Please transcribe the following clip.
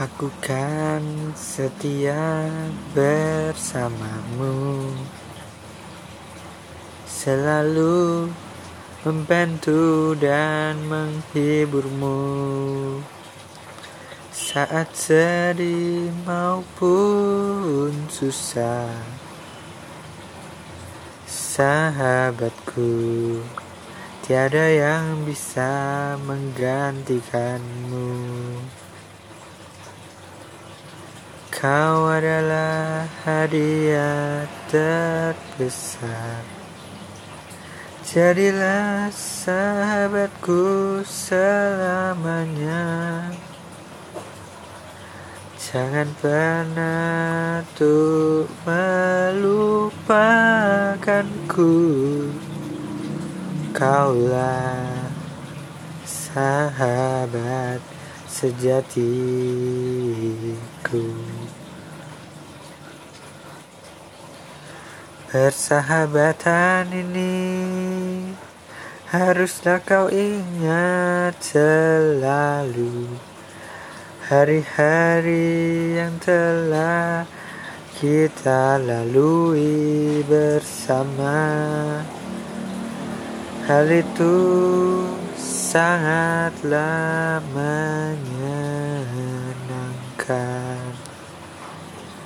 Aku kan setia bersamamu. Selalu membantu dan menghiburmu. Saat sedih maupun susah Sahabatku Tiada yang bisa menggantikanmu Kau adalah hadiah terbesar. Jadilah sahabatku selamanya. Jangan pernah tuh melupakanku. Kaulah sahabat sejatiku Persahabatan ini haruslah kau ingat selalu. Hari-hari yang telah kita lalui bersama. Hal itu sangatlah menyenangkan